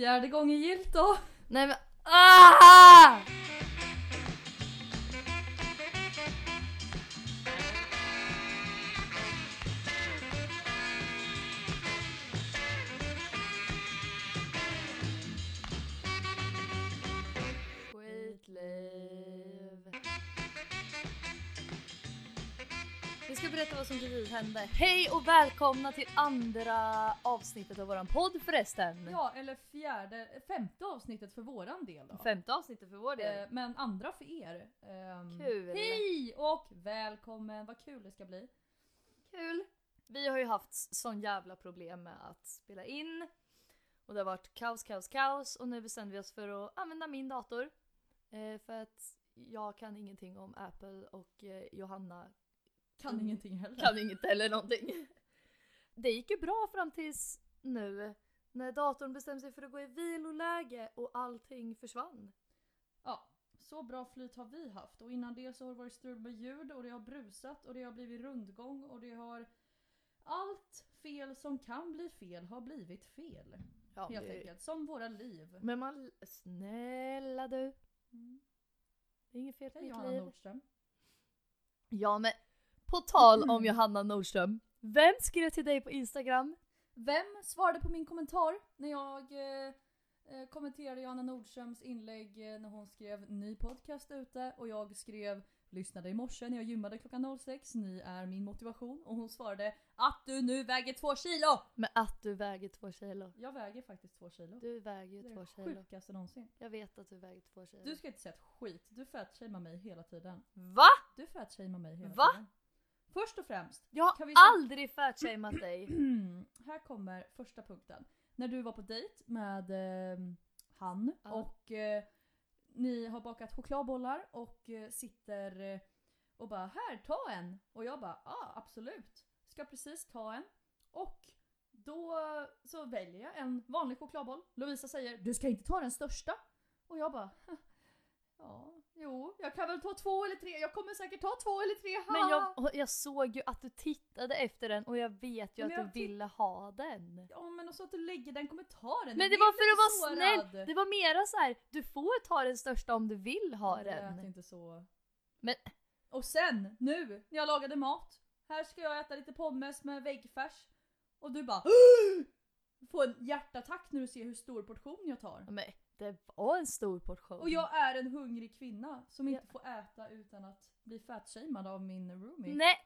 Fjärde gången gillt då. Nej men ah! Vad som precis hände. Hej och välkomna till andra avsnittet av våran podd förresten. Ja, eller fjärde, femte avsnittet för våran del då. Femte avsnittet för vår del. Eh, men andra för er. Ehm, Kul. Hej och välkommen, vad kul det ska bli. Kul! Vi har ju haft sån jävla problem med att spela in. Och det har varit kaos, kaos, kaos. Och nu bestämde vi oss för att använda min dator. Eh, för att jag kan ingenting om Apple och eh, Johanna Kan Mm. ingenting heller. kan inget eller någonting. Det gick ju bra fram tills nu. När datorn bestämde sig för att gå i viloläge och allting försvann. Ja, så bra flyt har vi haft och innan det så har det varit strul med ljud och det har brusat och det har blivit rundgång och det har allt fel som kan bli fel har blivit fel. Ja, Helt det- enkelt, som våra liv. Men man, snälla du. Mm. Det är inget fel på mitt liv. Nordström. Ja men på tal om Johanna Nordström. Vem skrev till dig på Instagram? Vem svarade på min kommentar när jag eh, eh, kommenterade Johanna Nordströms inlägg eh, när hon skrev ny podcast ute och jag skrev lyssnade i morse när jag gymmade klockan 06, ni är min motivation och hon svarade att du nu väger två kilo! Med att du väger två kilo. Jag väger faktiskt två kilo. Du väger ju det är två det kilo. sjukaste någonsin. Jag vet att du väger två kilo. Du ska inte säga ett skit, du fatshamear mig hela tiden. Va? Du fatshamear mig hela Va? tiden. Först och främst, Jag Kan vi har se- aldrig fatshameat dig. här kommer första punkten. När du var på dejt med eh, han Ja. och eh, ni har bakat chokladbollar och eh, sitter eh, och bara här ta en. Och jag bara ja absolut. Ska precis ta en. Och då så väljer jag en vanlig chokladboll. Lovisa säger du ska inte ta den största. Och jag bara ja jo jag kan väl ta två eller tre. Jag kommer säkert ta två eller tre. Men haha." jag, och jag såg ju att du tittade efter den och jag vet ju Men att du ville ha den. Ja men också att du lägger den kommentaren. Men Jag det blev var för att vara sårad. snäll. Det var mera så här. du får ta den största om du vill ha Det den. inte så. Men- Och sen, nu, när jag lagade mat. Här ska jag äta lite pommes med väggfärs. Och du bara Får en hjärtattack när du ser hur stor portion jag tar. Men det var en stor portion. Och jag är en hungrig kvinna som Ja. inte får äta utan att bli fatshamead av min roomie. Nej,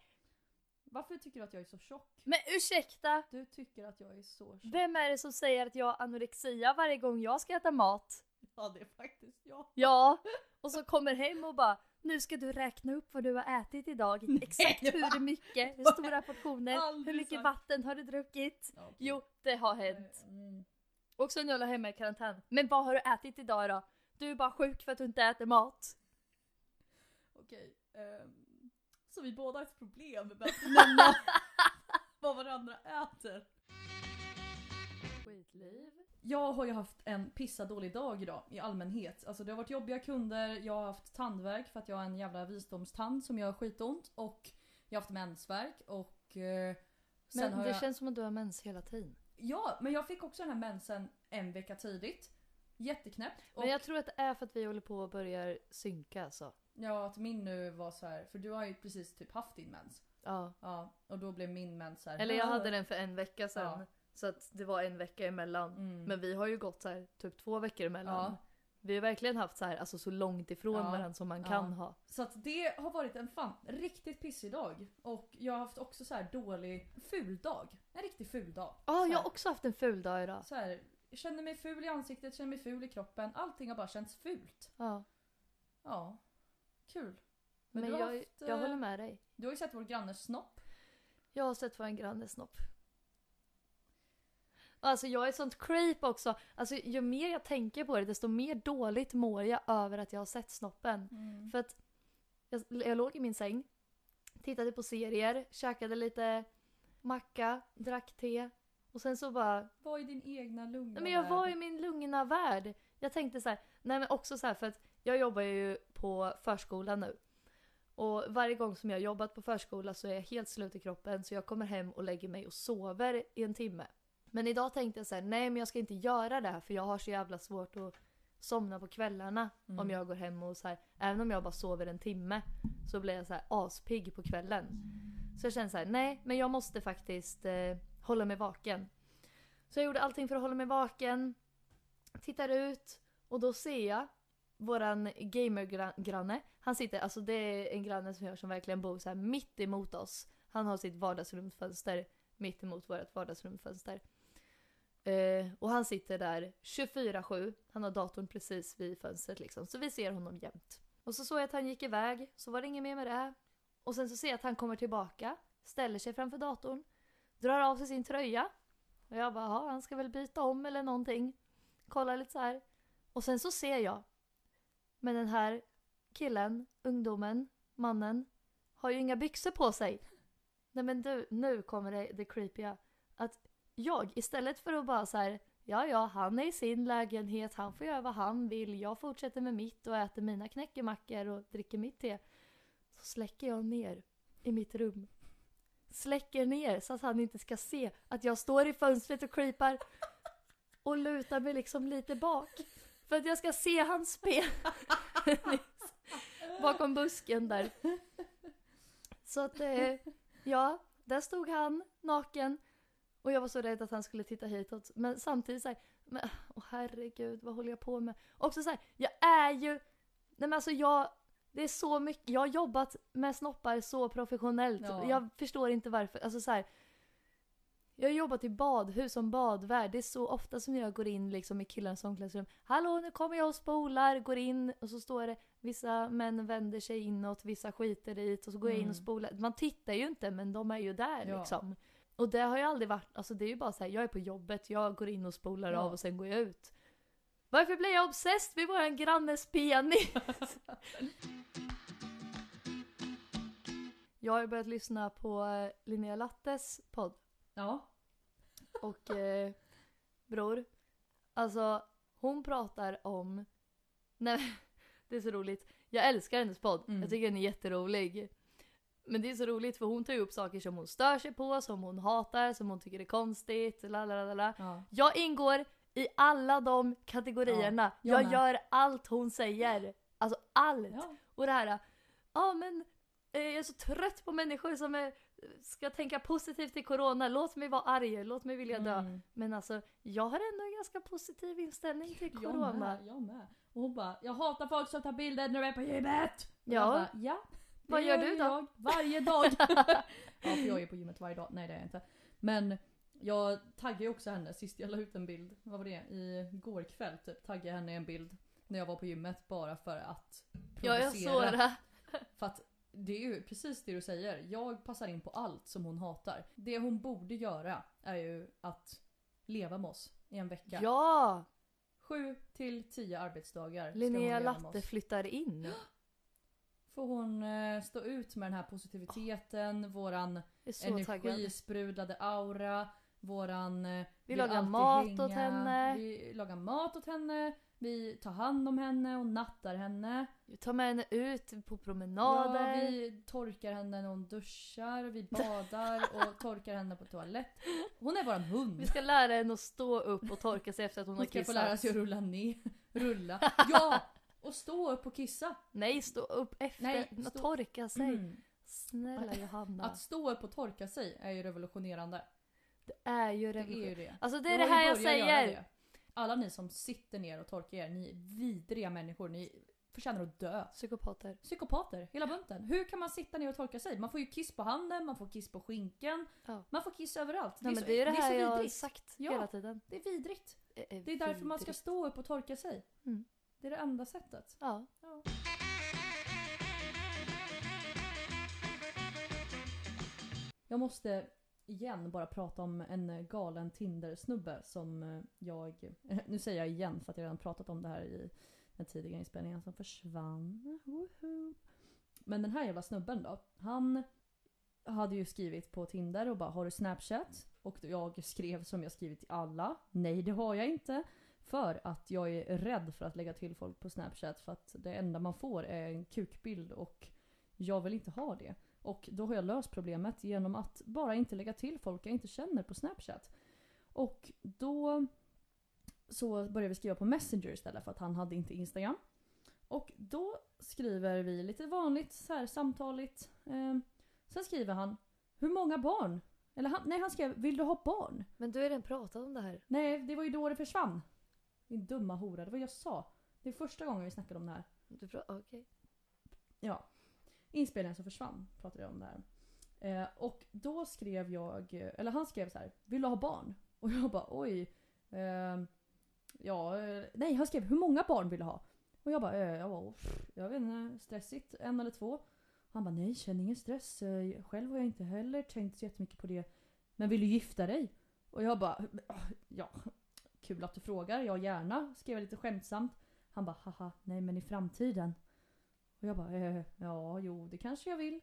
Varför tycker du att jag är så tjock? men ursäkta. Du tycker att jag är så tjock. Vem är det som säger att jag har anorexia varje gång jag ska äta mat? Ja det är faktiskt jag. Ja, och så kommer hem och bara nu ska du räkna upp vad du har ätit idag. Exakt Nej, hur mycket, hur stora portioner, hur mycket sagt. vatten har du druckit? Ja, okej. Jo, det har hänt. Mm. Och sen jag la hemma i karantän. Men vad har du ätit idag då? Du är bara sjuk för att du inte äter mat. Okej. ehm, så vi båda har ett problem med att nämna vad varandra äter. Skitliv. Jag har ju haft en pissa dålig dag idag i allmänhet. Alltså det har varit jobbiga kunder, jag har haft tandvärk för att jag har en jävla visdomstand som gör skitont och jag har haft mensvärk och eh, sen Men har det jag... känns som att du har mens hela tiden. Ja, men jag fick också den här mensen en vecka tidigt. Jätteknäppt. Men jag tror att det är för att vi håller på och börjar synka alltså. ja, att min nu var så här, för du har ju precis typ haft din mens. Ja. Ja, och då blev min mens så här. Eller jag hade den för en vecka sedan. Ja. Så att det var en vecka emellan. Mm. Men vi har ju gått så här typ två veckor emellan. Ja. Vi har verkligen haft så här, alltså så långt ifrån Ja. varandra som man Ja. kan ha. Så att det har varit en fan riktigt pissig dag. Och jag har haft också så här dålig ful dag. En riktig ful dag. Ja, Så jag har också haft en ful dag idag. Så här, jag känner mig ful i ansiktet, känner mig ful i kroppen. Allting har bara känts fult. Ja. Ja. Kul. Men, har jag, haft, jag eh, håller med dig. Du har ju sett vår grannes snopp. Jag har sett vår grannes snopp. Alltså jag är ett sånt creep också. Alltså ju mer jag tänker på det desto mer dåligt mår jag över att jag har sett snoppen. För att jag, jag låg i min säng, tittade på serier, käkade lite macka, drack te och sen så bara... Var i din egna lugna Nej, men jag värld. var i min lugna värld. Jag tänkte så här, nej men också så här för att jag jobbar ju på förskola nu. Och varje gång som jag har jobbat på förskola så är jag helt slut i kroppen så jag kommer hem och lägger mig och sover i en timme. Men idag tänkte jag så här, nej men jag ska inte göra det här för jag har så jävla svårt att somna på kvällarna Mm. om jag går hem och så här, även om jag bara sover en timme så blir jag så här aspigg på kvällen. Så jag känner så här, nej men jag måste faktiskt eh, hålla mig vaken. Så jag gjorde allting för att hålla mig vaken, tittar ut och då ser jag våran gamergranne. Han sitter, alltså det är en granne som jag som verkligen bor så här mitt emot oss. Han har sitt vardagsrumsfönster mitt emot vårt vardagsrumsfönster. Eh, och han sitter där 24-7. Han har datorn precis vid fönstret liksom. Så vi ser honom jämt. Och så såg jag att han gick iväg, så var det inget mer med det. Och sen så ser jag att han kommer tillbaka, ställer sig framför datorn, drar av sig sin tröja. Och jag bara, han ska väl byta om eller någonting. Kollar lite så här. Och sen så ser jag. Men den här killen, ungdomen, mannen, har ju inga byxor på sig. Nej men du, nu kommer det, det creepiga. Att jag istället för att bara så här, ja ja, han är i sin lägenhet, han får göra vad han vill, jag fortsätter med mitt och äter mina knäckemackor och dricker mitt te. Så släcker jag ner i mitt rum. Släcker ner så att han inte ska se att jag står i fönstret och creepar och lutar mig liksom lite bak. För att jag ska se hans spel. Bakom busken där. Så att, eh, ja, där stod han naken. Och jag var så rädd att han skulle titta hitåt. Men samtidigt så här, men åh herregud, vad håller jag på med? Också så här, jag är ju, nej men alltså jag, det är så mycket, jag har jobbat med snoppar så professionellt. Ja. Jag förstår inte varför, alltså så här. Jag har jobbat i badhus som badvärd. Det är så ofta som jag går in liksom i killarnas omklädningsrum. Hallå, nu kommer jag och spolar. Går in och så står det vissa män vänder sig inåt, vissa skiter dit och så går jag in och Mm. spolar. Man tittar ju inte men de är ju där Ja. liksom. Och det har jag aldrig varit, alltså det är ju bara så här, jag är på jobbet, jag går in och spolar Ja. av och sen går jag ut. Varför blir jag obsessed vid våran grannes penis? jag har ju börjat lyssna på eh, Linnea Lattes podd. Ja. Och eh, bror, alltså hon pratar om, nej det är så roligt. Jag älskar hennes podd, Mm. jag tycker den är jätterolig. Men det är så roligt för hon tar ju upp saker som hon stör sig på, som hon hatar, som hon tycker är konstigt, la la la la. ja. Jag ingår i alla de kategorierna. Ja, jag jag gör allt hon säger. Alltså allt. ja. Och det här, ja men eh, jag är så trött på människor som är, ska tänka positivt till corona. Låt mig vara arg, låt mig vilja dö. Mm. Men alltså, jag har ändå en ganska positiv inställning till Jag corona. med, jag med. Och hon bara, jag hatar folk som tar bilder när de är på gymmet. Och Ja. jag bara, ja. Vad gör du ju då? Jag varje dag. ja, för jag är på gymmet varje dag. Nej det är jag inte. Men jag taggade ju också henne sist jag la ut en bild. Vad var det? I går kväll typ taggade jag henne i en bild. När jag var på gymmet bara för att Ja, jag såg det. För att det är ju precis det du säger. Jag passar in på allt som hon hatar. Det hon borde göra är ju att leva med oss i en vecka. Ja! Sju till tio arbetsdagar Linnea Latte flyttar in. Får hon eh, stå ut med den här positiviteten, våran Jag är så taggad. energisprudlade aura, våran... eh, vill lagar alltid mat åt henne. Vi lagar mat åt henne, vi tar hand om henne och nattar henne. Vi tar med henne ut på Ja, promenader. vi torkar henne när hon duschar, vi badar och torkar henne på toalett. Hon är våran hund. Vi ska lära henne att stå upp och torka sig efter att hon, Hon har ska få kissat. lära sig att rulla ner. Rulla. Ja! Och stå upp och kissa. Nej, stå upp efter Nej, och stå- torka sig. Mm. Snälla Johanna. Att stå upp och torka sig är ju revolutionerande. det är ju Det är ju det. Alltså det är Jag det här jag säger. det. Alla ni som sitter ner och torkar er, ni är vidriga människor. Ni förtjänar att dö. Psykopater. Psykopater, hela bunten. Hur kan man sitta ner och torka sig? Man får ju kiss på handen, man får kiss på skinken. Ja. Man får kiss överallt. Nej, så- men det är det här så jag har vidrigt. sagt Ja. hela tiden. Det är vidrigt. Det är, Det är därför man ska vidrigt. stå upp och torka sig. Mm. Det är det enda sättet. Ja. Ja. Jag måste igen bara prata om en galen Tinder-snubbe som eh, jag... Nu säger jag igen för att jag redan pratat om det här i den tidigare inspelningen som försvann. Woho! Men den här jävla snubben då. Han hade ju skrivit på Tinder och bara har du Snapchat? Och jag skrev som jag skrivit till alla. Nej det har jag inte. För att jag är rädd för att lägga till folk på Snapchat för att det enda man får är en kukbild och jag vill inte ha det. Och då har jag löst problemet genom att bara inte lägga till folk jag inte känner på Snapchat. Och då så började vi skriva på Messenger istället för att han hade inte Instagram. Och då skriver vi lite vanligt så här samtaligt. Eh, sen skriver han Hur många barn? Eller han, nej han skrev Vill du ha barn? Men du har redan pratat om det här. Nej det var ju då det försvann. Din dumma hora, det var jag sa. Det är första gången vi snackade om det här. Du pra- Okej. Ja. Inspelningen som försvann pratade jag om det här. Eh, och då skrev jag, eller han skrev så här, vill du ha barn? Och jag bara oj. Eh, ja, eh, nej han skrev hur många barn vill du ha? Och jag bara, eh, ja, pff, jag vet inte, stressigt, en eller två. Han bara, nej känn ingen stress. Eh, Själv har jag inte heller tänkt så jättemycket på det. Men vill du gifta dig? Och jag bara, ja, kul att du frågar, ja gärna, skrev jag lite skämtsamt. Han bara, haha, nej men i framtiden. Och jag bara, eh, ja jo det kanske jag vill.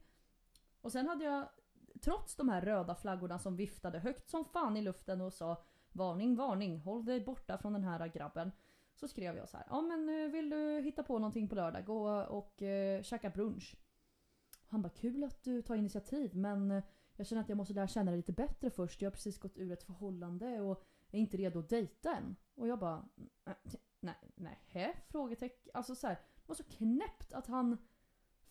Och sen hade jag, trots de här röda flaggorna som viftade högt som fan i luften och sa Varning, varning, håll dig borta från den här grabben. Så skrev jag så här, ja men eh, vill du hitta på någonting på lördag? Gå och eh, käka brunch. Han bara, kul att du tar initiativ men eh, jag känner att jag måste lära känna dig lite bättre först. Jag har precis gått ur ett förhållande och är inte redo att dejta än. Och jag bara, "Äh, nej, nej? Frågetecken. Alltså så här, det var så knäppt att han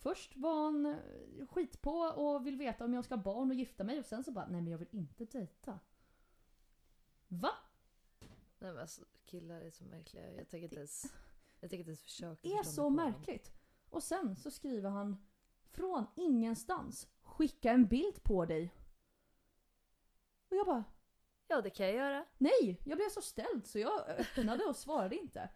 Först var han eh, skitpå och vill veta om jag ska ha barn och gifta mig och sen så bara, nej men jag vill inte dejta. Va? Nej men alltså killar är så märkliga. Jag tänker inte ens, jag tänker inte ens försöka Det är så på märkligt. Och sen så skriver han från ingenstans, skicka en bild på dig. Och jag bara, Ja det kan jag göra. nej! Jag blev så ställd så jag öppnade och svarade inte.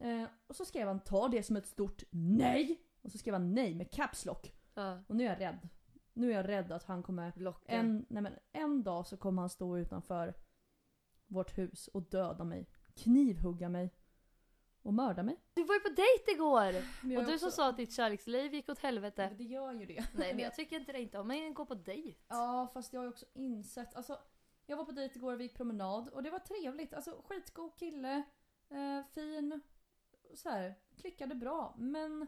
Eh, och så skrev han, ta det som ett stort nej! Och så skrev han nej med caps lock. Ja. Och nu är jag rädd. Nu är jag rädd att han kommer Blocka. En, nej men, en dag så kommer han stå utanför vårt hus och döda mig. Knivhugga mig. Och mörda mig. Du var ju på dejt igår! Och du som sa att ditt kärleksliv gick åt helvete. Men Det gör ju det. Nej men jag tycker inte det inte om man går på dejt. Ja fast jag har ju också insett, alltså jag var på dejt igår och vi gick promenad och det var trevligt. Alltså skitgod kille, eh, fin, så här, klickade bra. Men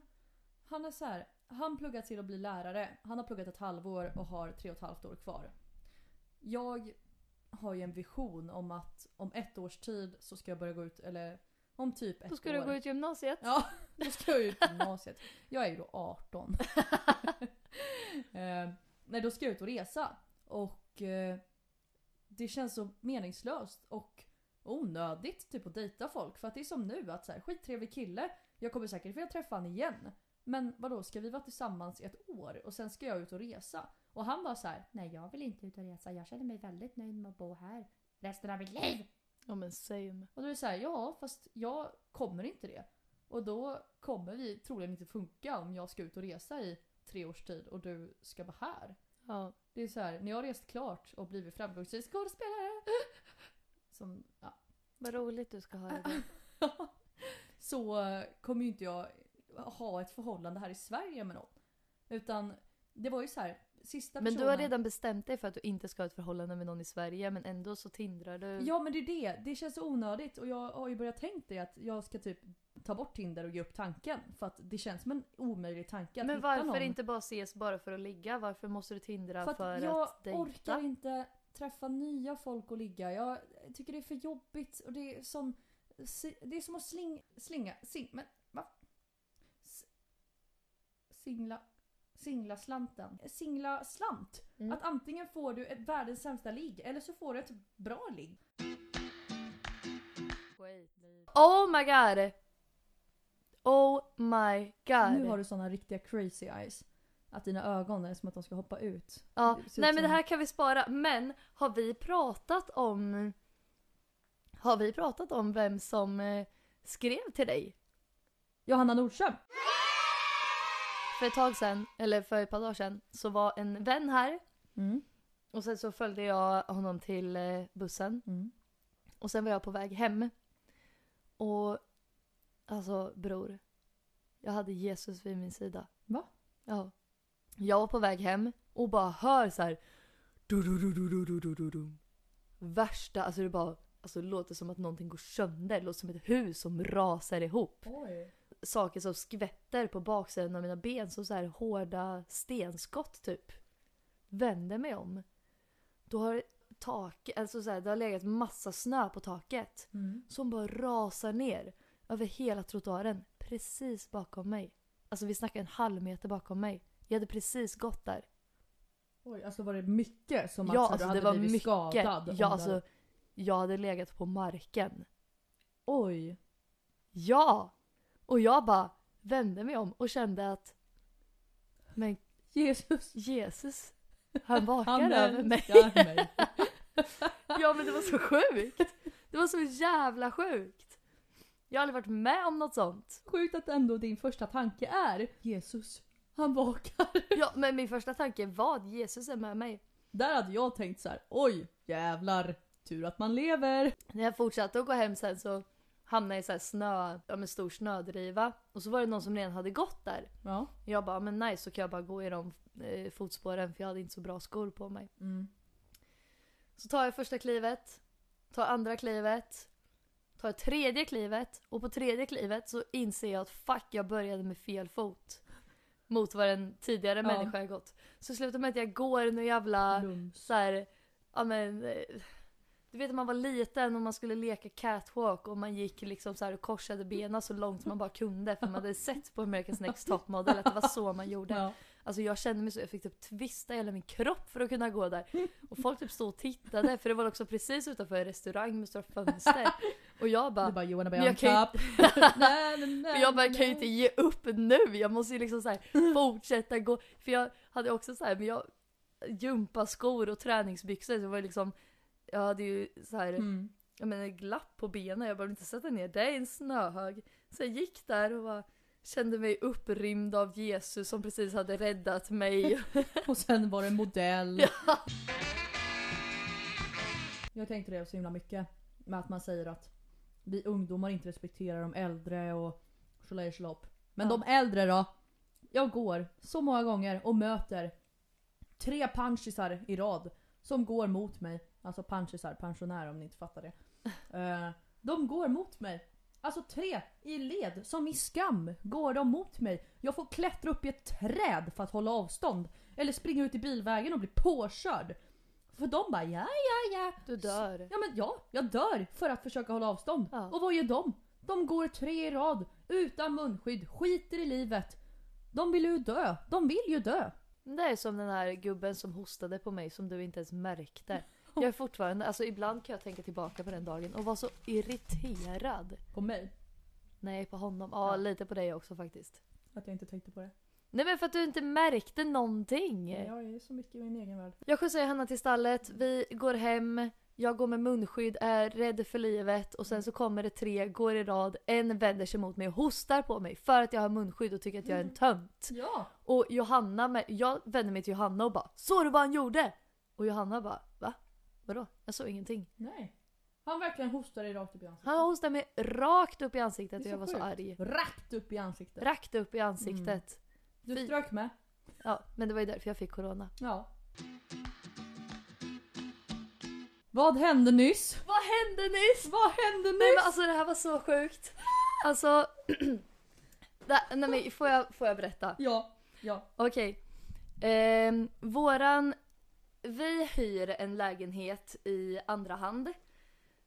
han är så här, han pluggar till att bli lärare. Han har pluggat ett halvår och har tre och ett halvt år kvar. Jag har ju en vision om att om ett års tid så ska jag börja gå ut, eller om typ ett Då ska år. du gå ut gymnasiet. Ja, då ska jag ut gymnasiet. Jag är ju då 18. eh, nej, då ska jag ut och resa. Och eh, det känns så meningslöst och onödigt typ att dejta folk. För att det är som nu att så här, skittrevlig kille, jag kommer säkert vilja träffa han igen. Men vadå, ska vi vara tillsammans i ett år och sen ska jag ut och resa? Och han var så här, nej jag vill inte ut och resa, jag känner mig väldigt nöjd med att bo här resten av mitt liv. Ja men same. Och då är det så här, ja fast jag kommer inte det. Och då kommer vi troligen inte funka om jag ska ut och resa i tre års tid och du ska vara här. Ja. Det är så här, när jag har rest klart och blivit framgångsrik skådespelare. Som, ja. Vad roligt du ska ha det. så kommer ju inte jag ha ett förhållande här i Sverige med någon. Utan det var ju så här, sista Men du personen... har redan bestämt dig för att du inte ska ha ett förhållande med någon i Sverige men ändå så tindrar du. Ja men det är det, det känns så onödigt och jag har ju börjat tänkt det att jag ska typ ta bort Tinder och ge upp tanken. För att det känns som en omöjlig tanke att men hitta varför någon. inte bara ses bara för att ligga? Varför måste du tindra För för, att jag att dejta? orkar inte träffa nya folk och ligga. Jag tycker det är för jobbigt och det är som... Det är som att sling, slinga... Sing, men va? S- Singla... Singla slanten. Singla slant. Mm. Att antingen får du ett världens sämsta ligg eller så får du ett bra ligg. Oh my god! Oh my god. Nu har du såna riktiga crazy eyes. Att dina ögon är som att de ska hoppa ut. Ja, nej ut men det här kan vi spara. Men har vi pratat om... Har vi pratat om vem som eh, skrev till dig? Johanna Nordström! För ett tag sedan, eller för ett par dagar sedan, så var en vän här. Mm. Och sen så följde jag honom till eh, bussen. Mm. Och sen var jag på väg hem. Och Alltså bror. Jag hade Jesus vid min sida. Va? Ja. Jag var på väg hem och bara hör så här. Du, du, du, Värsta, alltså det bara alltså det låter som att någonting går sönder. Det låter som ett hus som rasar ihop. Oj. Saker som skvätter på baksidan av mina ben som så här hårda stenskott typ. Vänder mig om. Då har tak, alltså så här, det har legat massa snö på taket mm. som bara rasar ner över hela trottoaren. Precis bakom mig. Alltså vi snackar en halv meter bakom mig. Jag hade precis gått där. Oj, alltså var det mycket som att ja, så här, alltså du hade det var blivit mycket. skadad? Ja, alltså jag hade legat på marken. Oj. Ja! Och jag bara vände mig om och kände att men Jesus. Jesus, han vakar Han över mig. mig. Ja men det var så sjukt. Det var så jävla sjukt. Jag har aldrig varit med om något sånt. Sjukt att ändå din första tanke är Jesus. Han vakar. Ja men min första tanke var att Jesus är med mig. Där hade jag tänkt så här: oj jävlar. Tur att man lever. När jag fortsatte att gå hem sen så hamnade jag i så här snö, ja, men stor snödriva. Och så var det någon som redan hade gått där. Ja. Jag bara, men nice så kan jag bara gå i de eh, fotspåren för jag hade inte så bra skor på mig. Mm. Så tar jag första klivet, tar andra klivet, tar tredje klivet och på tredje klivet så inser jag att fuck jag började med fel fot. Mot vad den tidigare Ja. människan har gått. Så slutar med att jag går någon jävla Lums. så här, ja men eh, du vet när man var liten och man skulle leka catwalk och man gick liksom så och korsade benen så långt man bara kunde för man hade sett på America's Next Top Model att det var så man gjorde. Ja. Alltså jag kände mig så, jag fick typ twista hela min kropp för att kunna gå där. Och folk typ stod och tittade för det var också precis utanför en restaurang med stora fönster. Och jag bara, Du bara you Men on jag kan men jag bara, kan ju inte ge upp nu. Jag måste ju liksom så här fortsätta gå. För jag hade också så här, men jag gympaskor och träningsbyxor. Så det var liksom, jag hade ju så här, Mm. jag menar glapp på benen. Jag behövde inte sätta ner det i en snöhög. Så jag gick där och bara kände mig upprymd av Jesus som precis hade räddat mig. Och sen var det en modell. Ja. Jag tänkte det så himla mycket. Med att man säger att vi ungdomar inte respekterar de äldre och tjolaj. Men Ja. de äldre då? Jag går så många gånger och möter tre punchisar i rad som går mot mig. Alltså punchisar, pensionärer om ni inte fattar det. Eh, de går mot mig. Alltså tre i led, som i skam, går de mot mig. Jag får klättra upp i ett träd för att hålla avstånd. Eller springa ut i bilvägen och bli påkörd. För de bara ja, ja, ja. Du dör. Ja men ja, jag dör för att försöka hålla avstånd. Ja. Och vad gör de? De går tre i rad, utan munskydd, skiter i livet. De vill ju dö. De vill ju dö. Det är som den här gubben som hostade på mig som du inte ens märkte. Jag är fortfarande, alltså ibland kan jag tänka tillbaka på den dagen och vara så irriterad. På mig. Nej, på honom. Ja, Ja. lite på dig också faktiskt. Att jag inte tänkte på det. Nej men för att du inte märkte någonting. Jag är så mycket i min egen värld. Jag skjutsar Hanna till stallet, vi går hem, jag går med munskydd, är rädd för livet och sen så kommer det tre, går i rad, en vänder sig mot mig och hostar på mig för att jag har munskydd och tycker att jag är en tönt. Ja! Och Johanna, med, jag vänder mig till Johanna och bara Såg du vad han gjorde? Och Johanna bara Va? Vadå? Jag såg ingenting. Nej. Han verkligen hostade rakt upp i ansiktet. Han hostade mig rakt upp i ansiktet och jag var så sjukt. arg. Rakt upp i ansiktet. Rakt upp i ansiktet. Du Fy- strök med. Ja, men det var ju därför jag fick corona. Ja. Vad hände nyss? Vad hände nyss? Vad hände Nej men nyss? alltså det här var så sjukt. Alltså... det, nej men får jag, får jag berätta? Ja. Ja. Okej. Ehm, våran... Vi hyr en lägenhet i andra hand.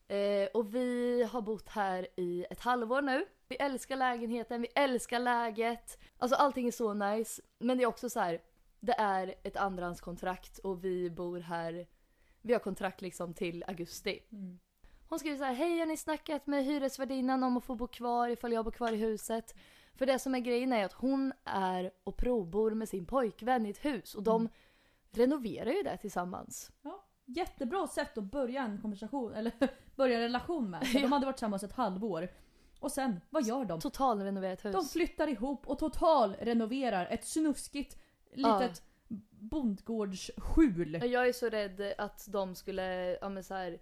Eh, och vi har bott här i ett halvår nu. Vi älskar lägenheten, vi älskar läget. Alltså allting är så nice. Men det är också så här. Det är ett andrahandskontrakt och vi bor här. Vi har kontrakt liksom till augusti. Mm. Hon skriver så här, hej har ni snackat med hyresvärdinnan om att få bo kvar ifall jag bor kvar i huset? För det som är grejen är att hon är och provbor med sin pojkvän i ett hus och de Mm. renoverar ju det tillsammans. Ja. Jättebra sätt att börja en konversation, eller börja en relation med. För De hade varit tillsammans ett halvår. Och sen, vad gör de? Totalrenoverat hus. De flyttar ihop och total renoverar ett snuskigt litet bondgårdsskjul. Jag är så rädd att de skulle, ja men så här,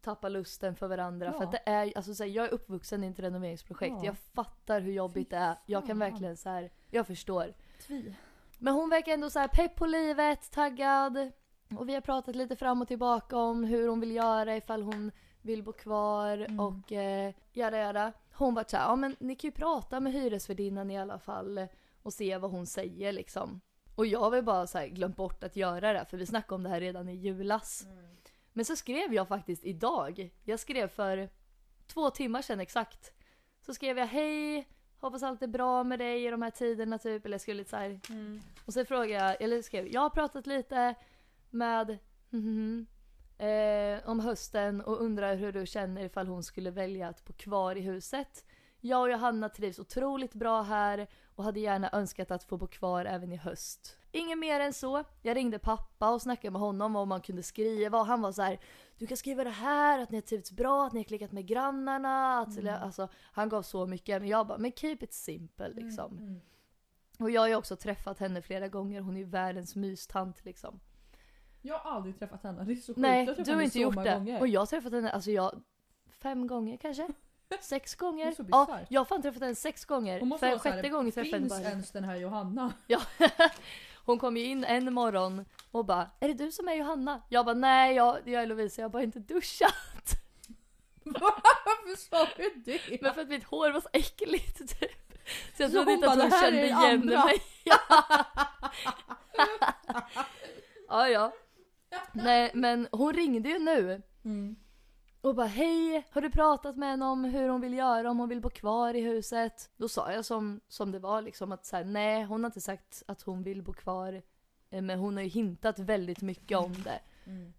tappa lusten för varandra. Ja. För att det är, alltså så här, jag är uppvuxen i ett renoveringsprojekt. Ja. Jag fattar hur jobbigt det är. Jag kan verkligen så här, jag förstår. Tvi. Men hon verkar ändå så här pepp på livet, taggad. Och vi har pratat lite fram och tillbaka om hur hon vill göra ifall hon vill bo kvar Mm. och eh, göra göra. Hon var så här, ja men ni kan ju prata med hyresvärdinnan i alla fall och se vad hon säger liksom. Och jag har väl bara så här glömt bort att göra det för vi snackade om det här redan i julas. Men så skrev jag faktiskt idag. Jag skrev för två timmar sedan exakt. Så skrev jag hej, hoppas allt är bra med dig i de här tiderna typ. Eller jag skulle lite så här. Mm. Och så frågade jag, eller skrev jag har pratat lite med mhm, eh, om hösten och undrar hur du känner ifall hon skulle välja att bo kvar i huset. Jag och Johanna trivs otroligt bra här och hade gärna önskat att få bo kvar även i höst. Inget mer än så. Jag ringde pappa och snackade med honom om man kunde skriva och han var så här: Du kan skriva det här, att ni har trivts bra, att ni har klickat med grannarna. Att, Mm. alltså, han gav så mycket men jag bara, men keep it simple liksom. Mm. Och jag har ju också träffat henne flera gånger, hon är ju världens mystant liksom. Jag har aldrig träffat henne. Det är så sjukt. Nej, Jag du har inte gjort det. Gånger. Och jag har träffat henne, alltså jag, fem gånger kanske? Sex gånger? Ja, jag har fan träffat henne sex gånger. För sjätte gången träffade jag henne Finns bara. ens den här Johanna? Ja. Hon kom ju in en morgon och bara Är det du som är Johanna? Jag bara nej jag, jag är Lovisa, jag har bara inte duschat. Varför sa du det? Men för att mitt hår var så äckligt typ. Så jag Så trodde inte att hon "Det här är kände igen andra." mig. ja ja. Nej men hon ringde ju nu Mm. och bara hej, har du pratat med henne om hur hon vill göra, om hon vill bo kvar i huset? Då sa jag som, som det var liksom att så här, nej hon har inte sagt att hon vill bo kvar. eh, Men hon har ju hintat väldigt mycket om det. Mm.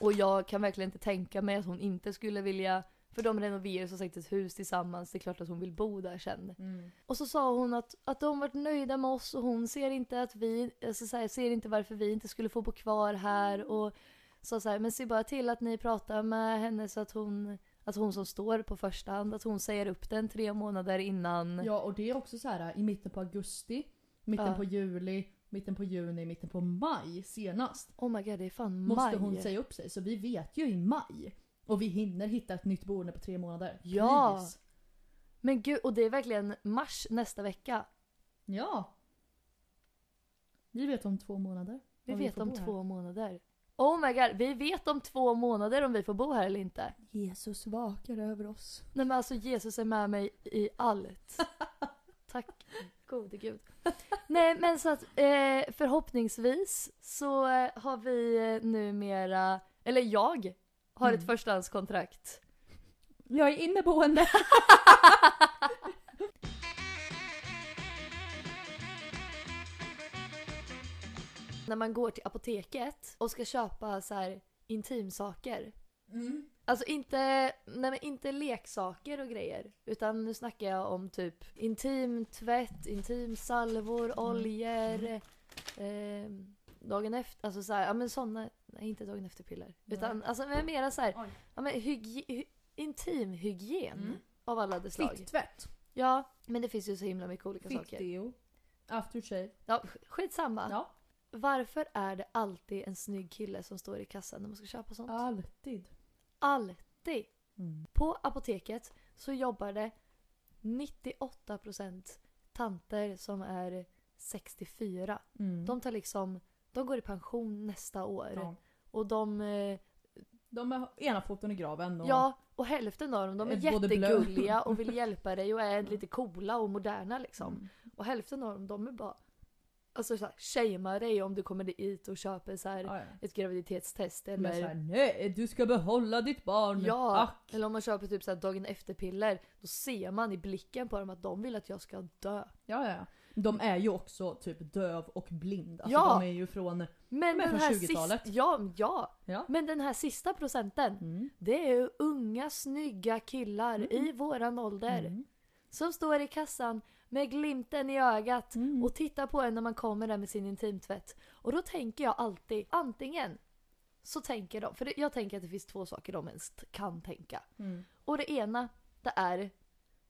Och jag kan verkligen inte tänka mig att hon inte skulle vilja, för de renoverar som sagt ett hus tillsammans, det är klart att hon vill bo där sen. Mm. Och så sa hon att, att de varit nöjda med oss och hon ser inte att vi, alltså så här, ser inte varför vi inte skulle få bo kvar här och sa så här, men se bara till att ni pratar med henne så att hon, att hon som står på första hand, att hon säger upp den tre månader innan. Ja och det är också så här i mitten på augusti, mitten Ja. på juli, mitten på juni, mitten på maj senast. Oh my god, det är fan Måste maj. hon säga upp sig. Så vi vet ju i maj. Och vi hinner hitta ett nytt boende på tre månader. Ja. Please. Men gud, och det är verkligen mars nästa vecka. Ja. Vi vet om två månader. Vi om vet om bo här. två månader. Oh my god, vi vet om två månader om vi får bo här eller inte. Jesus vakar över oss. Nej men alltså Jesus är med mig i allt. Tack gode gud. Nej men så att eh, förhoppningsvis så eh, har vi eh, numera, eller jag har ett Mm. förstahandskontrakt. Jag är inneboende. När man går till apoteket och ska köpa så här intimsaker. Mm. Alltså inte, nej men inte leksaker och grejer. Utan nu snackar jag om typ intimtvätt, intimsalvor, oljor. Eh, dagen efter, alltså såhär, ja men såna, nej inte dagen efter piller. Nej. Utan alltså men mera såhär, Oj. ja men hygi, hy, intimhygien Mm. av alla dess slag. Fitttvätt. Ja, men det finns ju så himla mycket olika saker. Fittdeo. Aftershave. Ja, skitsamma. Ja. Varför är det alltid en snygg kille som står i kassan när man ska köpa sånt? Alltid. Alltid! Mm. På apoteket så jobbar det 98% tanter som är 64. Mm. De tar liksom, de går i pension nästa år. ja. Och de, eh, De har ena foten i graven. Och... ja, och hälften av dem de är Är både blö- jättegulliga och vill hjälpa dig och är lite coola och moderna liksom. Mm. Och hälften av dem de är bara, alltså såhär, shamear dig om du kommer dit och köper så här Ja, ja. ett graviditetstest Men eller såhär, nej du ska behålla ditt barn. Ja, Ack. eller om man köper typ så här dagen efter-piller. Då ser man i blicken på dem att de vill att jag ska dö. Ja, ja. De är ju också typ döv och blind. Alltså Ja. de är ju från... Men den från här 20-talet. sista, ja, ja. Ja. Men den här sista procenten. Mm. Det är ju unga snygga killar i våran ålder. Mm. Som står i kassan med glimten i ögat Mm. och tittar på en när man kommer där med sin intimtvätt. Och då tänker jag alltid, antingen så tänker de, för jag tänker att det finns två saker de ens kan tänka. Mm. Och det ena, det är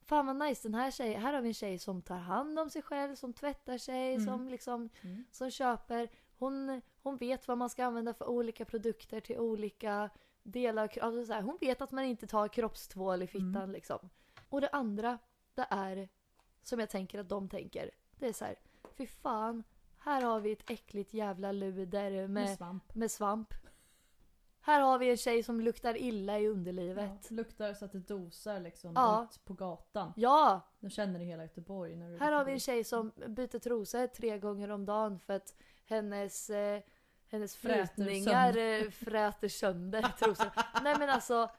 Fan vad nice, den här tjejen, här har vi en tjej som tar hand om sig själv, som tvättar sig, Mm. som liksom, Mm. som köper. Hon, hon vet vad man ska använda för olika produkter till olika delar av alltså så här, Hon vet att man inte tar kroppstvål i fittan Mm. liksom. Och det andra, det är, som jag tänker att de tänker, det är så här, fy fan, här har vi ett äckligt jävla luder Med med, svamp. med svamp. Här har vi en tjej som luktar illa i underlivet. Ja, luktar så att det dosar liksom Ja. ut på gatan. Ja, De känner det i hela Göteborg. När du Här har vi en tjej som byter trosor tre gånger om dagen för att hennes, eh, Hennes Fräter frytningar eh, fräter sönder trosorna. Nej men alltså.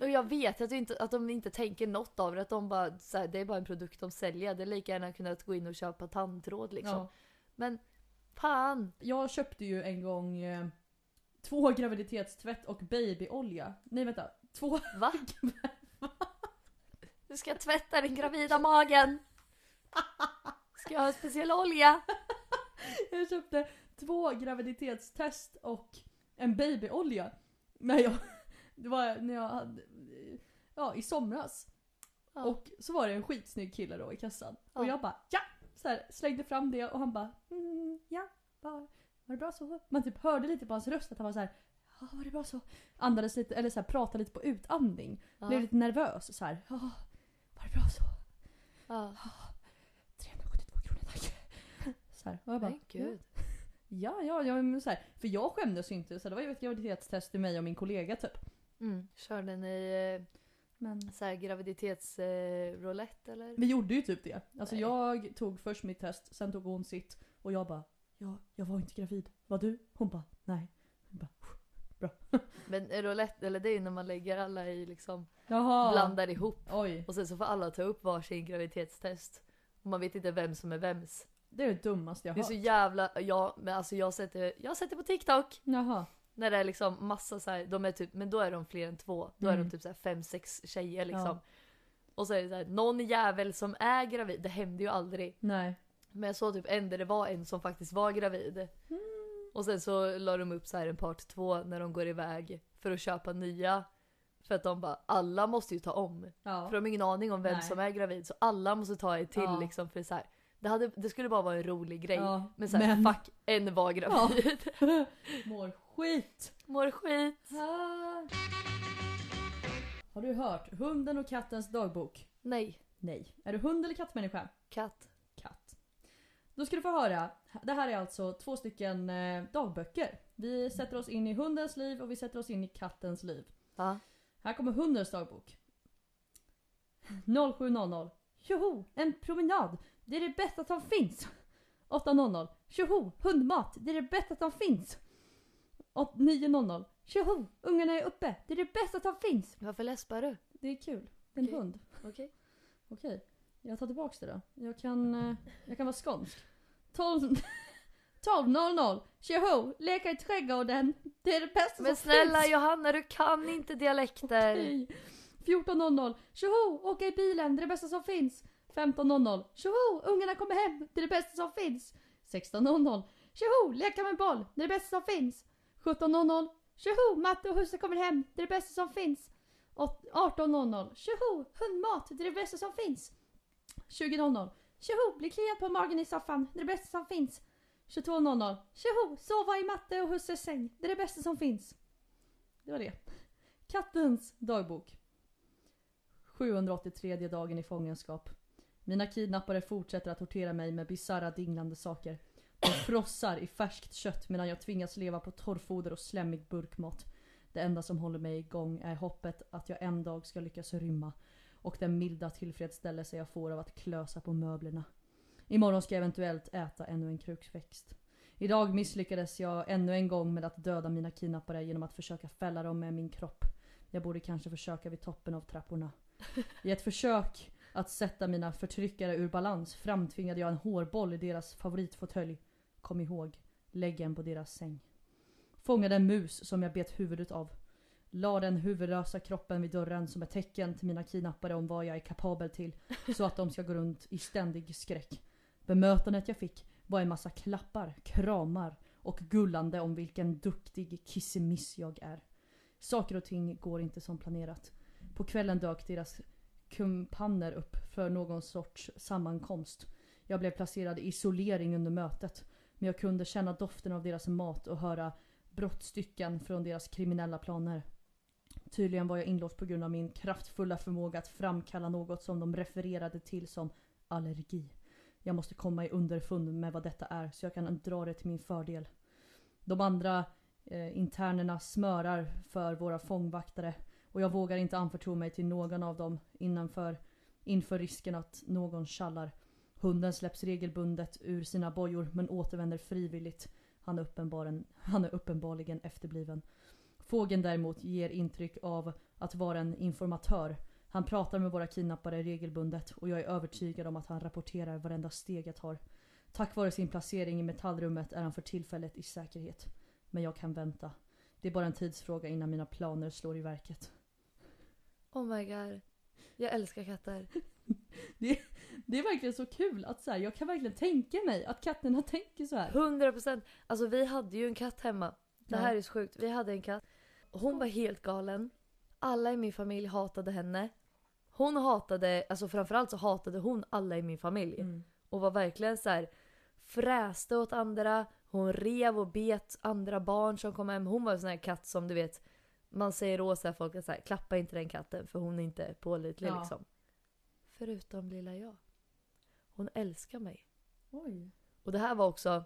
Och jag vet att, inte, att de inte tänker något av det. Att de bara, här, det är bara en produkt de säljer. Det är lika gärna kunnat gå in och köpa tandtråd liksom. Ja. Men fan. Jag köpte ju en gång eh, två graviditetstvätt och babyolja. Nej vänta, två... Va? Du ska tvätta den gravida magen. Ska jag ha en speciell olja? Jag köpte två graviditetstest och en babyolja. När jag, det var när jag hade, ja i somras. Ja. Och så var det en skitsnygg kille då i kassan. Och Ja. jag bara ja! Så här, slängde fram det och han bara mm, ja, var, var det bra så? Man typ hörde lite på hans röst att han var så här ja var det bra så? Andades lite, eller så här, pratade lite på utandning. Blev Ja. lite nervös så här. ja var det bra så? Ja. 372 kronor tack. Så här, och jag bara, Men gud. Ja, ja, ja men så här, för jag skämdes ju inte. Så det var ju ett graviditetstest till mig och min kollega typ. Mm. Körde ni eh, Men så här graviditetsroulette eh, eller? vi gjorde ju typ det. Alltså Nej. jag tog först mitt test, sen tog hon sitt. Och jag bara, ja, jag var inte gravid. Var du? Hon bara, nej. Jag bara, Men eh, roulette, eller det är ju när man lägger alla i liksom, Jaha. blandar ihop. Oj, Och sen så får alla ta upp varsin graviditetstest. Och man vet inte vem som är vems. det är det dummaste jag Det är har så hört. jävla, ja men alltså jag har det, jag har det på TikTok. Jaha. När det är liksom massa så här, de är typ, men då är de fler än två. Då är Mm. de typ så här fem, sex tjejer liksom. Ja. Och så är det så här, någon jävel som är gravid. Det händer ju aldrig. Nej. Men jag såg typ en där det var en som faktiskt var gravid. Mm. Och sen så la de upp så här en part två när de går iväg för att köpa nya. För att de bara, alla måste ju ta om. Ja. För de har ingen aning om vem Nej. som är gravid. Så alla måste ta ett till Ja. liksom. För så här, det, hade, det skulle bara vara en rolig grej. Ja, Men så här, men- fuck, en var gravid. Mår skit. Mår skit. Ah. Har du hört Hunden och kattens dagbok? Nej, Nej. Är du hund eller kattmänniska? katt. katt. Då ska du få höra. Det här är alltså två stycken eh, dagböcker. Vi sätter oss in i hundens liv och vi sätter oss in i kattens liv. Ja. Här kommer hundens dagbok. 07.00. Tjoho! En promenad! Det är det bästa som finns! 8.00. Tjoho! Hundmat! Det är det bästa som finns! 8 9.00. Tjoho! Ungarna är uppe! Det är det bästa som finns! Varför läspar du? Det är kul. Det är en Okej. hund. Okej. Okej, jag tar tillbaks det då. Jag kan, eh, jag kan vara skånsk. 12 12.00. Tjoho! Leka i trädgården. Det är det bästa Men som snälla finns. Johanna, du kan inte dialekter. Okej. 14.00. Tjoho! Åka i bilen. Det är det bästa som finns. 15.00. Tjoho! Ungarna kommer hem. Det är det bästa som finns. 16.00. Tjoho! Leka med boll. Det är det bästa som finns. 17.00. Tjoho! Matte och husse kommer hem. Det är det bästa som finns. Åt- 18.00. Tjoho! Hundmat. Det är det bästa som finns. 20.00. Tjoho! Bli kliad på magen i soffan. Det är det bästa som finns. 22.00. Tjoho! Sova i matte och husses säng. Det är det bästa som finns. Det var det. Kattens dagbok. 783 dagen i fångenskap. Mina kidnappare fortsätter att tortera mig med bisarra dinglande saker. De frossar i färskt kött medan jag tvingas leva på torrfoder och slemmig burkmat. Det enda som håller mig igång är hoppet att jag en dag ska lyckas rymma. Och den milda tillfredsställelse jag får av att klösa på möblerna. Imorgon ska jag eventuellt äta ännu en krukväxt. Idag misslyckades jag ännu en gång med att döda mina kidnappare genom att försöka fälla dem med min kropp. Jag borde kanske försöka vid toppen av trapporna. I ett försök att sätta mina förtryckare ur balans framtvingade jag en hårboll i deras favoritfåtölj. Kom ihåg, lägg en på deras säng. Fångade en mus som jag bet huvudet av. La den huvudlösa kroppen vid dörren som ett tecken till mina kidnappare om vad jag är kapabel till. Så att de ska gå runt i ständig skräck. Bemötandet jag fick var en massa klappar, kramar och gullande om vilken duktig kissemiss jag är. Saker och ting går inte som planerat. På kvällen dök deras kumpanner upp för någon sorts sammankomst. Jag blev placerad i isolering under mötet. Men jag kunde känna doften av deras mat och höra brottstycken från deras kriminella planer. Tydligen var jag inlåst på grund av min kraftfulla förmåga att framkalla något som de refererade till som allergi. Jag måste komma i underfund med vad detta är så jag kan dra det till min fördel. De andra eh, internerna smörar för våra fångvaktare och jag vågar inte anförtro mig till någon av dem innanför, inför risken att någon kallar. Hunden släpps regelbundet ur sina bojor men återvänder frivilligt. Han är, han är uppenbarligen efterbliven. Fågeln däremot ger intryck av att vara en informatör. Han pratar med våra kidnappare regelbundet och jag är övertygad om att han rapporterar varenda steg jag tar. Tack vare sin placering i metallrummet är han för tillfället i säkerhet. Men jag kan vänta. Det är bara en tidsfråga innan mina planer slår i verket. Oh my god. Jag älskar katter. Det är verkligen så kul att så här, jag kan verkligen tänka mig att katterna tänker så här. 100%. Alltså vi hade ju en katt hemma. Det här är så sjukt. Vi hade en katt. Hon var helt galen. Alla i min familj hatade henne. Hon hatade, alltså framförallt så hatade hon alla i min familj. Mm. Och var verkligen så här fräste åt andra. Hon rev och bet andra barn som kom hem. Hon var en sån här katt som du vet, man säger åt så här folk att så här, klappa inte den katten för hon är inte pålitlig Ja. liksom. Förutom lilla jag. Hon älskar mig. Oj. Och det här var också,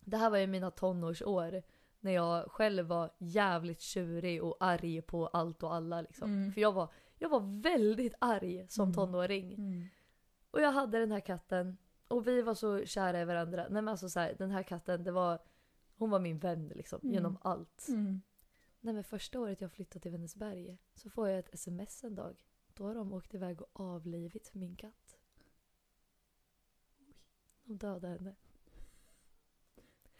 det här var ju mina tonårsår. När jag själv var jävligt tjurig och arg på allt och alla liksom. Mm. För jag var, jag var väldigt arg som Mm. tonåring. Mm. Och jag hade den här katten. Och vi var så kära i varandra. Nej men alltså så här, den här katten, det var, hon var min vän liksom. Mm. Genom allt. Mm. Nej men första året jag flyttade till Vänersberg så får jag ett sms en dag. Då har de åkt iväg och avlivit min katt. De dödade henne.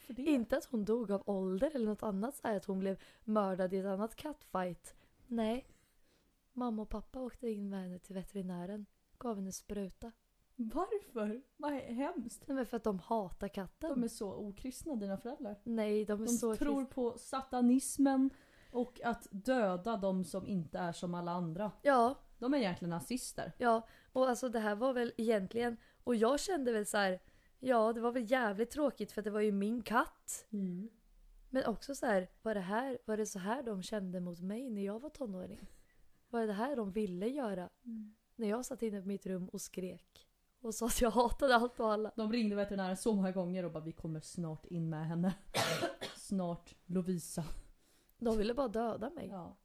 Inte att hon dog av ålder eller något annat så här att hon blev mördad i ett annat kattfight. Nej. Mamma och pappa åkte in med henne till veterinären. Gav henne spruta. Varför? Vad hemskt. Nej men för att de hatar katten. De är så okristna dina föräldrar. Nej, de är De så tror på satanismen och att döda de som inte är som alla andra. Ja, De är egentligen nazister. ja. Och alltså det här var väl egentligen... Och jag kände väl så här. Ja, det var väl jävligt tråkigt för det var ju min katt. Men också så här, var det, här, var det så här de kände mot mig när jag var tonåring? Var det det här de ville göra? När jag satt inne på mitt rum och skrek. Och sa att jag hatade allt och alla. De ringde veterinären så många gånger och bara vi kommer snart in med henne. snart Lovisa. De ville bara döda mig. Ja.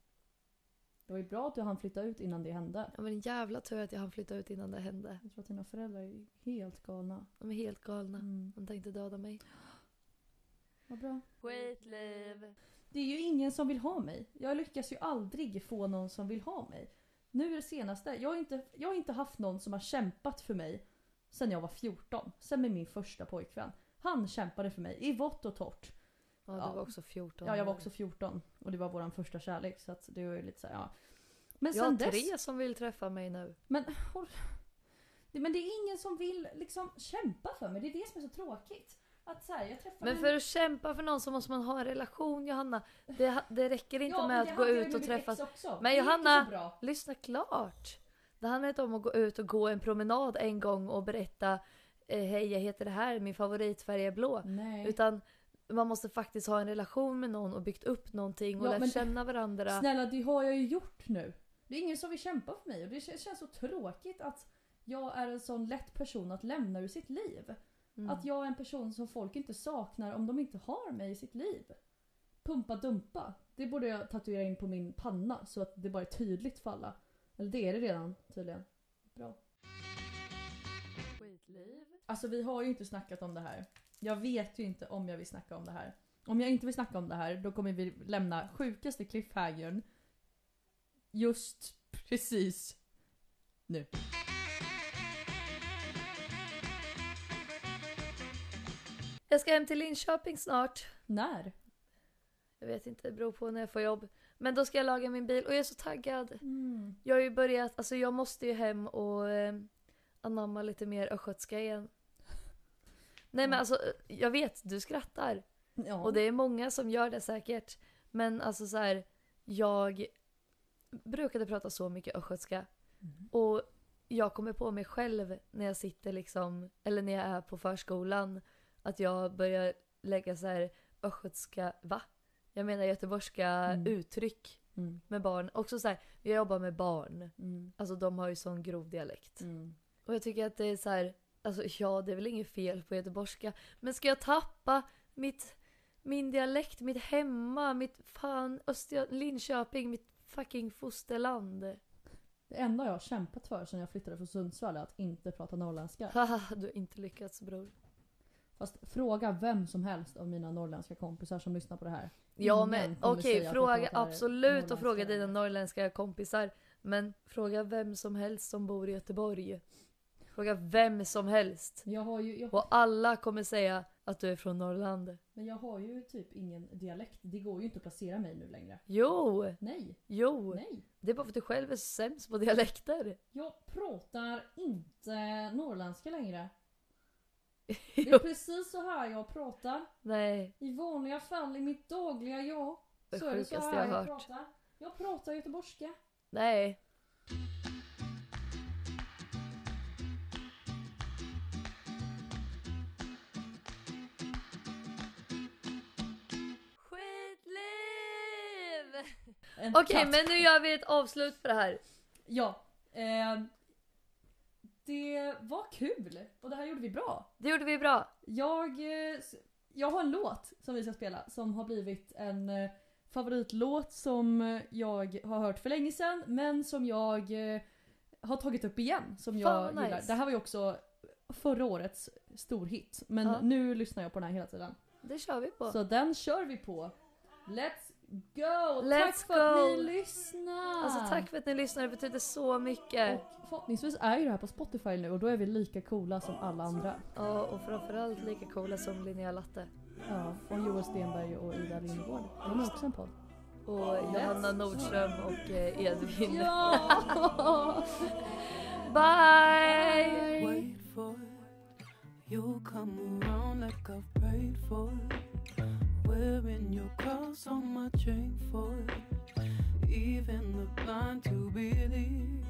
Ja. Det var ju bra att du hann flytta ut innan det hände. men en jävla tur att jag hann flytta ut innan det hände. Jag tror att dina föräldrar är helt galna. De är helt galna. Mm. De tänkte döda mig. Vad bra. Skitliv. Det är ju ingen som vill ha mig. Jag lyckas ju aldrig få någon som vill ha mig. Nu är det senaste. Jag har inte, jag har inte haft någon som har kämpat för mig sen jag var 14. Sen med min första pojkvän. Han kämpade för mig i vått och torrt. Ja, du var också 14 Ja, jag var också 14 och det var vår första kärlek så att det var ju lite så här, ja. Men Jag har sen tre dess, som vill träffa mig nu. men, men det är ingen som vill liksom kämpa för mig. Det är det som är så tråkigt. Här, jag träffar Men en- för att kämpa för någon så måste man ha en relation Johanna. Det, det räcker inte Ja, med att gå ut och mitt träffa... ex Också. Men Johanna-. Lyssna klart. Det handlar inte om att gå ut och gå en promenad en gång och berätta eh, Hej jag heter det här, min favoritfärg är blå. Nej. Utan man måste faktiskt ha en relation med någon och byggt upp någonting och Ja, lärt känna varandra. Snälla det har jag ju gjort nu. Det är ingen som vill kämpa för mig och det kän- känns så tråkigt att jag är en sån lätt person att lämna ur sitt liv. Mm. Att jag är en person som folk inte saknar om de inte har mig i sitt liv. Pumpa dumpa. Det borde jag tatuera in på min panna så att det bara är tydligt för alla. Eller det är det redan tydligen. Bra. Skitliv. Alltså vi har ju inte snackat om det här. Jag vet ju inte om jag vill snacka om det här. Om jag inte vill snacka om det här då kommer vi lämna sjukaste cliffhangern just precis nu. Jag ska hem till Linköping snart. När? Jag vet inte, det beror på när jag får jobb. Men då ska jag laga min bil och jag är så taggad. Mm. Jag har ju börjat, alltså jag måste ju hem och eh, anamma lite mer östgötska igen. Nej men alltså, jag vet, du skrattar. Ja. Och det är många som gör det säkert. Men alltså så här, jag brukade prata så mycket östgötska. Mm. Och jag kommer på mig själv när jag sitter liksom, eller när jag är på förskolan, att jag börjar lägga så här östgötska, va? Jag menar göteborgska Mm. uttryck Mm. med barn. Också så här, jag jobbar med barn. Mm. Alltså de har ju sån grov dialekt. Mm. Och jag tycker att det är så här, alltså ja det är väl inget fel på göteborgska. Men ska jag tappa mitt, min dialekt, mitt hemma, mitt fan Öster Linköping, mitt fucking fosterland. Det enda jag har kämpat för sedan jag flyttade från Sundsvall är att inte prata norrländska. Haha, du har inte lyckats bror. Fast fråga vem som helst av mina norrländska kompisar som lyssnar på det här. Ja Ingen men okej, att fråga absolut och fråga dina norrländska kompisar. Men fråga vem som helst som bor i Göteborg. Fråga vem som helst. Jag har ju, jag, Och alla kommer säga att du är från Norrland. men jag har ju typ ingen dialekt. Det går ju inte att placera mig nu längre. Jo, Nej, jo. nej. Det är bara för att du själv är sämst på dialekter. Jag pratar inte norrländska längre. Det är precis så här jag pratar. Nej, I vanliga fall, i mitt dagliga jag. Det Så är det så här jag jag pratar. Jag pratar göteborgska. nej. Okej, katt. men nu gör vi ett avslut på det här. Ja. Eh, det var kul. Och det här gjorde vi bra. Det gjorde vi bra. Jag, eh, jag har en låt som vi ska spela som har blivit en eh, favoritlåt som jag har hört för länge sedan men som jag eh, har tagit upp igen. Som Fan, jag vad gillar. nice. Det här var ju också förra årets storhit men Ja. nu lyssnar jag på den här hela tiden. Det kör vi på. Så den kör vi på. Let's go! Let's tack för att go. ni lyssnar! Alltså tack för att ni lyssnar, det betyder så mycket. Och förhoppningsvis är ju det här på Spotify nu och då är vi lika coola som alla andra. Ja, och framförallt lika coola som Linnea Latte. Ja, och Joel Stenberg och Ida Lindgård. De är också en podd. Och Johanna Nordström och eh, Edvin. Ja! Bye! Wait for it. You'll come around like I've prayed for it. Wearing your cross on my chain for. Even the blind to believe.